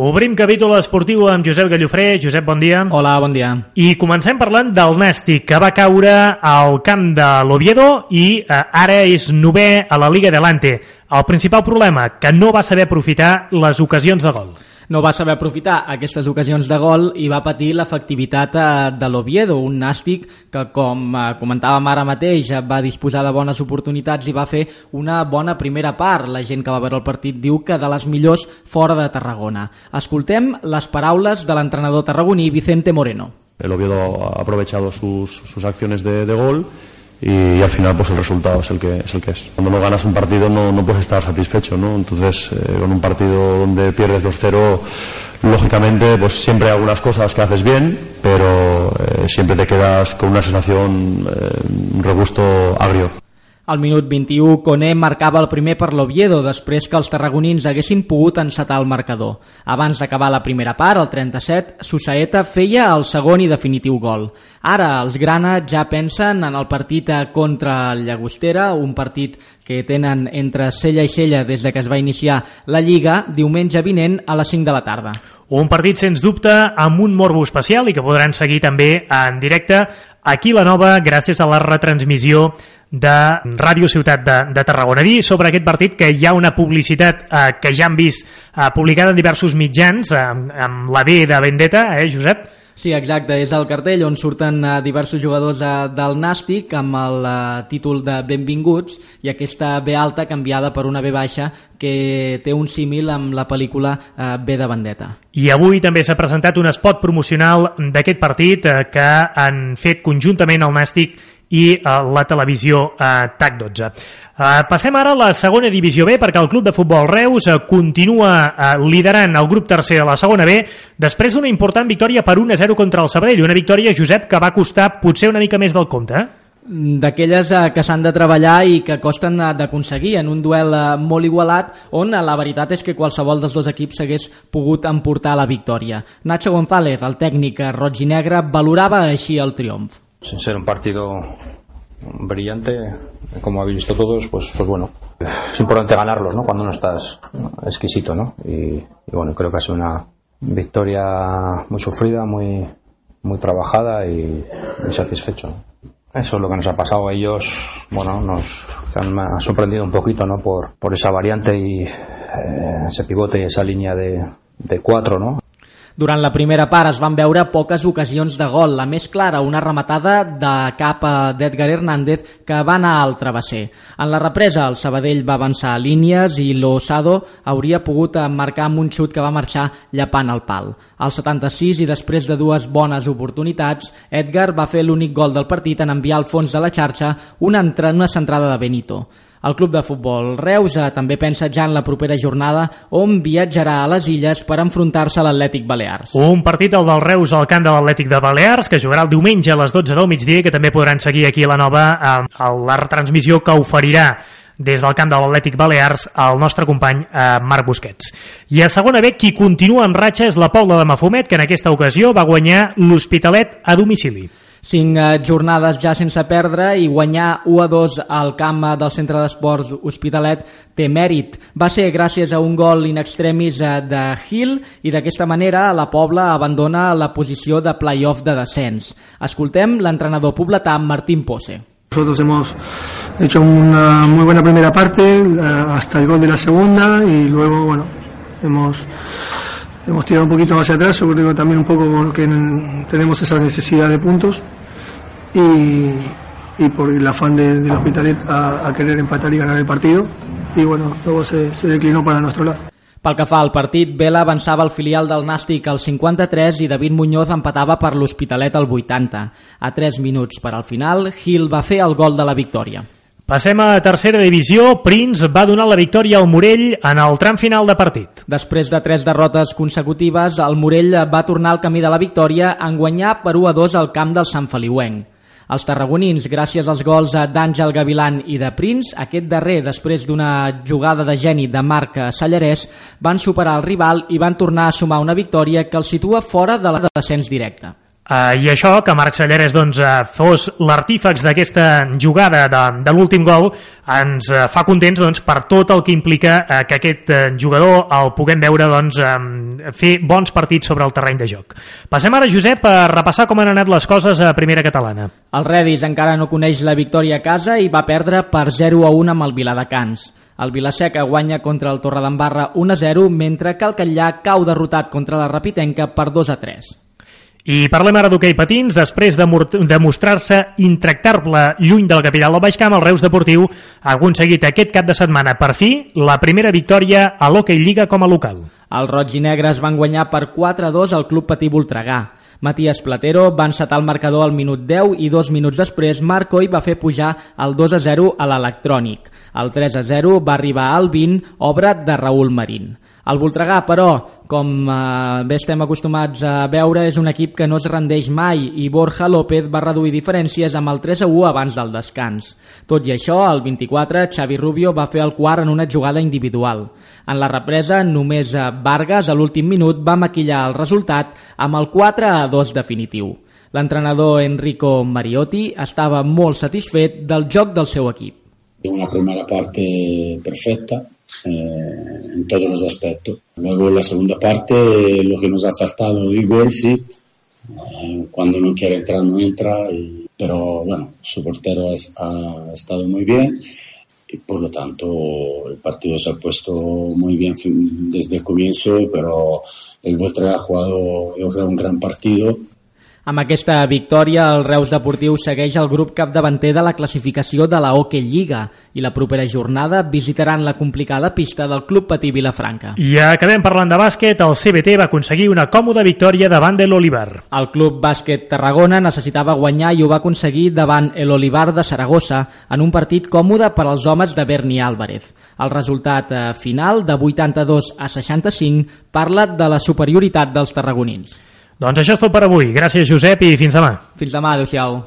Obrim capítol esportiu amb Josep Gallofré. Josep, bon dia. Hola, bon dia. I comencem parlant del Nàstic, que va caure al camp de l'Oviedo i eh, ara és novè a la Liga Adelante. El principal problema, que no va saber aprofitar les ocasions de gol no va saber aprofitar aquestes ocasions de gol i va patir l'efectivitat eh, de l'Oviedo, un nàstic que, com eh, comentàvem ara mateix, va disposar de bones oportunitats i va fer una bona primera part. La gent que va veure el partit diu que de les millors fora de Tarragona. Escoltem les paraules de l'entrenador tarragoní Vicente Moreno. El Oviedo ha aprovechado sus, sus acciones de, de gol y, al final pues el resultado es el que es el que es. Cuando no ganas un partido no, no puedes estar satisfecho, ¿no? Entonces eh, con un partido donde pierdes 2-0 lógicamente pues siempre hay algunas cosas que haces bien, pero eh, siempre te quedas con una sensación, eh, un agrio. Al minut 21, Coné marcava el primer per l'Oviedo després que els tarragonins haguessin pogut encetar el marcador. Abans d'acabar la primera part, el 37, Susaeta feia el segon i definitiu gol. Ara els Grana ja pensen en el partit contra el Llagostera, un partit que tenen entre Sella i Sella des de que es va iniciar la Lliga, diumenge vinent a les 5 de la tarda. Un partit, sens dubte, amb un morbo especial i que podran seguir també en directe aquí la nova gràcies a la retransmissió de Ràdio Ciutat de, de Tarragona. Dir sobre aquest partit que hi ha una publicitat eh, que ja han vist eh, publicada en diversos mitjans, eh, amb la B de Vendetta, eh, Josep? Sí, exacte, és el cartell on surten uh, diversos jugadors uh, del Nàstic amb el títol de Benvinguts i aquesta B alta canviada per una B baixa que té un símil amb la pel·lícula B de Vendetta. I avui també s'ha presentat un spot promocional d'aquest partit que han fet conjuntament el Nàstic i eh, la televisió eh, TAC12. Eh, passem ara a la segona divisió B perquè el Club de Futbol Reus eh, continua eh, liderant el grup tercer de la segona B després d'una important victòria per 1-0 contra el Sabadell. Una victòria, Josep, que va costar potser una mica més del compte, eh? d'aquelles eh, que s'han de treballar i que costen eh, d'aconseguir en un duel eh, molt igualat on la veritat és que qualsevol dels dos equips s'hagués pogut emportar la victòria. Nacho González, el tècnic roig i negre, valorava així el triomf sin ser un partido brillante, como habéis visto todos, pues, pues bueno, es importante ganarlos, ¿no? Cuando no estás exquisito, ¿no? Y, bueno, creo que ha sido una victoria muy sufrida, muy, muy trabajada y muy satisfecho. Eso es lo que nos ha pasado. Ellos, bueno, nos han, sorprendido un poquito, ¿no? Por, por esa variante y eh, ese pivote y esa línea de, de cuatro, ¿no? Durant la primera part es van veure poques ocasions de gol, la més clara una rematada de cap d'Edgar Hernández que va anar al travesser. En la represa el Sabadell va avançar a línies i l'Osado hauria pogut marcar amb un xut que va marxar llapant el pal. Al 76 i després de dues bones oportunitats, Edgar va fer l'únic gol del partit en enviar al fons de la xarxa una, una centrada de Benito. El club de futbol Reus eh, també pensa ja en la propera jornada on viatjarà a les illes per enfrontar-se a l'Atlètic Balears. Un partit el del Reus al camp de l'Atlètic de Balears que jugarà el diumenge a les 12 del migdia que també podran seguir aquí a la nova a, a la retransmissió que oferirà des del camp de l'Atlètic Balears el nostre company eh, Marc Busquets. I a segona B, qui continua en ratxa és la Pobla de Mafumet, que en aquesta ocasió va guanyar l'Hospitalet a domicili cinc eh, jornades ja sense perdre i guanyar 1 a 2 al camp eh, del Centre d'Esports Hospitalet té mèrit. Va ser gràcies a un gol in extremis eh, de Gil i d'aquesta manera la Pobla abandona la posició de playoff de descens. Escoltem l'entrenador pobletà Martín Pose. Nosotros hemos hecho una muy buena primera parte hasta el gol de la segunda y luego, bueno, hemos hemos tirado un poquito hacia atrás, yo creo también un poco porque tenemos esa necesidad de puntos y, y por el afán de, del Hospitalet a, a, querer empatar y ganar el partido y bueno, luego se, se declinó para nuestro lado. Pel que fa al partit, Vela avançava al filial del Nàstic al 53 i David Muñoz empatava per l'Hospitalet al 80. A 3 minuts per al final, Gil va fer el gol de la victòria. Passem a tercera divisió. Prince va donar la victòria al Morell en el tram final de partit. Després de tres derrotes consecutives, el Morell va tornar al camí de la victòria en guanyar per 1 a 2 al camp del Sant Feliuenc. Els tarragonins, gràcies als gols d'Àngel Gavilan i de Prince, aquest darrer, després d'una jugada de geni de Marc Sallarès, van superar el rival i van tornar a sumar una victòria que els situa fora de la descens directe. Uh, I això, que Marc Salleres doncs, uh, fos l'artífex d'aquesta jugada de, de l'últim gol, ens uh, fa contents doncs, per tot el que implica uh, que aquest uh, jugador el puguem veure doncs, um, fer bons partits sobre el terreny de joc. Passem ara, Josep, a repassar com han anat les coses a primera catalana. El Redis encara no coneix la victòria a casa i va perdre per 0 a 1 amb el Viladecans. El Vilaseca guanya contra el Torredembarra 1 a 0, mentre que el Catllà cau derrotat contra la Rapitenca per 2 a 3. I parlem ara d'hoquei patins. Després de, de mostrar-se intractable lluny de la capital del Baix Camp, el Reus Deportiu ha aconseguit aquest cap de setmana, per fi, la primera victòria a l'hoquei Lliga com a local. Els roig i negres van guanyar per 4-2 al Club Patí Voltregà. Matías Platero va encetar el marcador al minut 10 i dos minuts després Marc Oi va fer pujar el 2-0 a l'electrònic. El 3-0 va arribar al 20, obra de Raül Marín. El Voltregà, però, com eh, bé estem acostumats a veure, és un equip que no es rendeix mai i Borja López va reduir diferències amb el 3 a 1 abans del descans. Tot i això, el 24, Xavi Rubio va fer el quart en una jugada individual. En la represa, només Vargas, a l'últim minut, va maquillar el resultat amb el 4 a 2 definitiu. L'entrenador Enrico Mariotti estava molt satisfet del joc del seu equip. Una primera parte perfecta, eh, en todos los aspectos. Luego la segunda parte lo que nos ha faltado gol sí, eh, cuando no quiere entrar no entra, y, pero bueno, su portero es, ha estado muy bien y por lo tanto el partido se ha puesto muy bien desde el comienzo, pero el Volta ha jugado yo creo un gran partido Amb aquesta victòria, el Reus Deportiu segueix el grup capdavanter de la classificació de la Hockey Lliga i la propera jornada visitaran la complicada pista del Club Patí Vilafranca. I acabem parlant de bàsquet. El CBT va aconseguir una còmoda victòria davant de l'Olivar. El Club Bàsquet Tarragona necessitava guanyar i ho va aconseguir davant l'Olivar de Saragossa en un partit còmode per als homes de Berni Álvarez. El resultat eh, final de 82 a 65 parla de la superioritat dels tarragonins. Doncs això és tot per avui. Gràcies, Josep, i fins demà. Fins demà, adeu-siau.